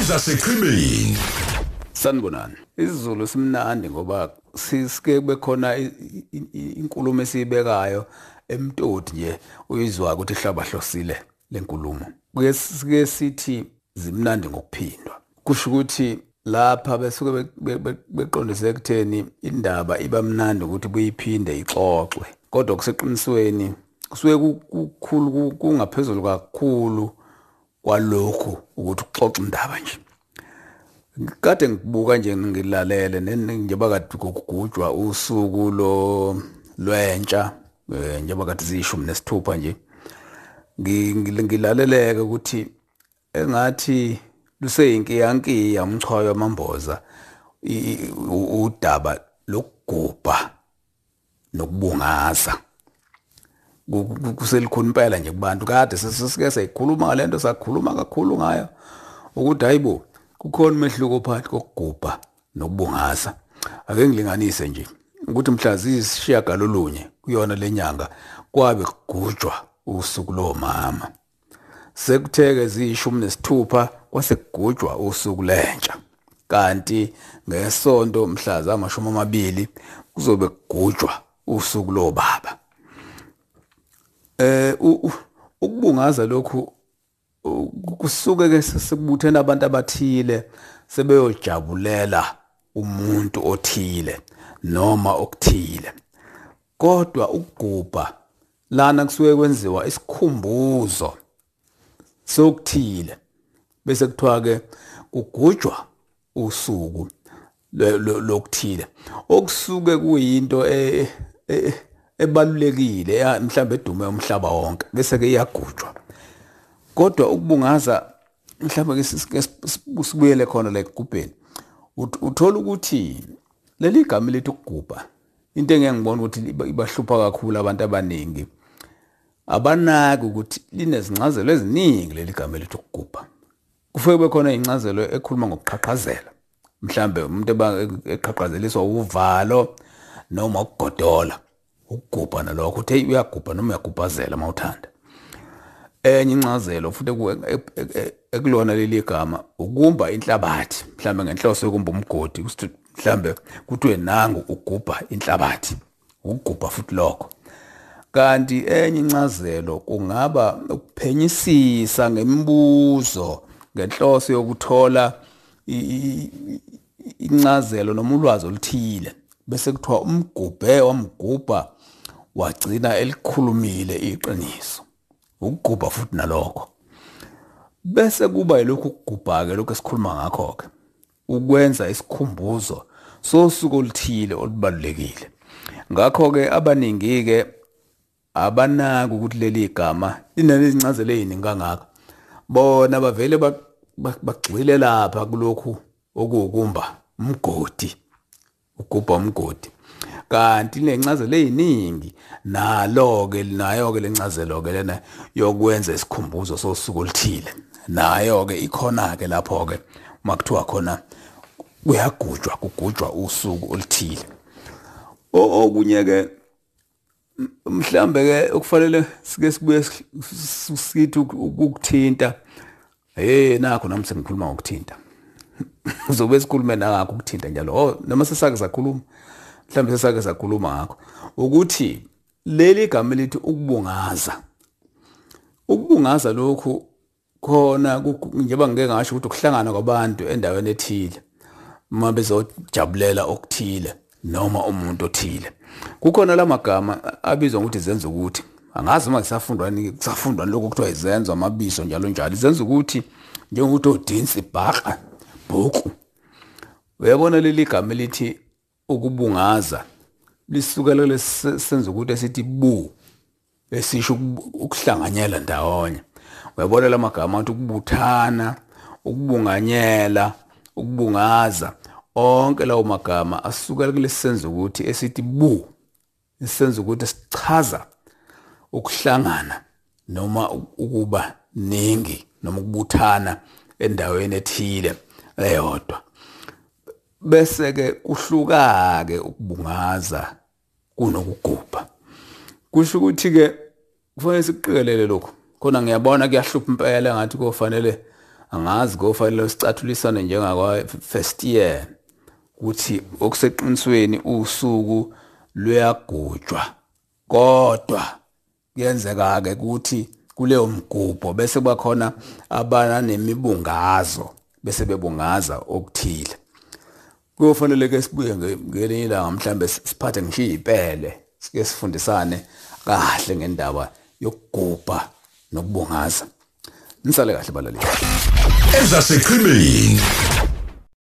ezasechibini sanibonani. Isizulu simnandi ngoba sisike bekhona inkulumo esiyibekayo emtoti nje uyizwa ukuthi hlabahlosile lenkulumo kuye sike sithi zimnandi ngokuphindwa. Kusho ukuthi lapha besuke be- be- be- beqondise ekutheni indaba iba mnandi ukuthi buyiphinde ixoxwe kodwa kuseqinisweni kusuke ku- kukhulu ku- kungaphezulu kakhulu kwalokhu ukuthi uxoxe indaba nje. Kade ngibuka nje ngilalele njengoba kade kugujwa usuku lo lwentsha eh, njengoba kade ziyishumi nesithupha nje Ngi- ngi- ngilaleleke ukuthi engathi luseyinkiyankiya umchwayo u- udaba lokugubha nokubungaza. Ku- ku- kuselikhona impela nje kubantu. Kade sesike sayikhuluma ngalento sakhuluma kakhulu ngayo ukuthi hayibo kukhona umehluko phakathi kokugubha nokubungaza ake ngilinganise nje ukuthi mhla ziyishiya galolunye kuyona lenyanga kwabe kugujwa usuku lomama. Sekutheke ziyishumi nesithupha kwase kugujwa usuku lentsha. Kanti ngesonto mhla zamashumi amabili kuzobe kugujwa usuku lobaba. Eh ukubungaza lokhu kusuke ke sekubuthene abantu abathile sebeyojabulela umuntu othile noma okuthile. Kodwa ukugubha lana kusuke kwenziwa isikhumbuzo sokuthile bese kuthiwa ke kugujwa usuku lo- lo- lokuthile. Okusuke kuyinto e- e- ebalulekile mhlawumbe edume umhlaba wonke bese ke iyagujwa. Kodwa ukubungaza mhlawumbe ke sibuyele khona la ekugubheni Ut- uthola ukuthi leli gama lethu ukugubha into engeke ngibona ukuthi iba- ibahlupha kakhulu abantu abaningi abanaki ukuthi linezincazelo eziningi leli gama lethu ukugubha. Kufike kube khona incazelo ekhuluma ngokuqhaqhazela mhlambe umuntu eqhaqhazeliswa uvalo noma ukugodola. Ukugubha nalokho uthi hey uyagubha noma uyagubhazela mawuthanda enye incazelo futhi e- e- e- ekulona leli gama ukumba inhlabathi mhlambe ngenhloso yokumba umgodi mhlambe kuthiwe nangu ugubha inhlabathi ukugubha futhi lokho. Kanti enye incazelo kungaba ukuphenyisisa ngemibuzo ngenhloso yokuthola incazelo noma ulwazi oluthile. Bese kuthiwa umgubhe wamgubha wagcina elikhulumile iqiniso. Ukugubha futhi nalokho. Bese kuba yilokhu ukugubha ke lokho esikhuluma ngakho ke ukwenza isikhumbuzo sosuku oluthile olubalulekile. Ngakho ke abaningi ke abanaki ukuthi leli gama linezincazelo eziningi kangaka. Bona bavele ba- ba- bagxile lapha kulokhu okuwukumba umgodi. Ugubha umgodi. Kanti lencazelo eziningi nalo ke nayo ke lencazelo ke lena yokwenza isikhumbuzo sosuku oluthile. Nayo ke ikhona ke lapho ke makuthiwa khona kuyagujwa kugujwa usuku oluthile. Okunye ke mhlambe ke okufanele sike sibuye si- sithi uk- ukuthinta hey nakho nami sengikhuluma ngokuthinta. uzobe sikhulume nangakho ukuthinta njalo oh noma sesake sakhuluma mhlambe sesake sakhuluma ngakho. Ukuthi leli gama lithi ukubungaza. Ukubungaza lokhu khona njengoba ngeke ngasho ukuthi ukuhlangana kwabantu endaweni ethile uma bezojabulela okuthile noma umuntu othile. Kukhona lamagama abizwa ngokuthi zenza ukuthi. Angazi uma kusafundwa ni- kusafundwa lokho kuthiwa izenzo amabizo njalo njalo. Izenza ukuthi njengokuthi odinsi bhaqa bhuku uyabona leli gama lithi ukubungaza? Lisukela lesi senza ukuthi esithi bu esisho ukuhlanganyela ndawonye. Uyabona lamagama athi ukubuthana ukubunganyela ukubungaza. Onke lawo magama asukela kulesi senzo ukuthi esithi bu isenzo ukuthi sichaza ukuhlangana noma ukuba ningi noma ukubuthana endaweni ethile. Eyodwa. Bese ke kuhluka ke ukubungaza kunokugubha. Kusho ukuthi ke kufanele sikuqikelele lokho khona ngiyabona kuyahlupha impela ngathi kofanele angazi kofanele sicathulisane njengakwa first year ukuthi okuseqinisweni usuku luyagujwa. Kodwa kuyenzeka ke ukuthi kuleyo mgubho bese bakhona abanemibungazo bese bebungaza okuthile. Kuyofanele ke sibuye ngelinye ilanga mhlambe siphathe ngisho ipele sike sifundisane kahle ngendaba yokugubha nokubungaza. Nisale kahle balaleli. Ezaseqhimini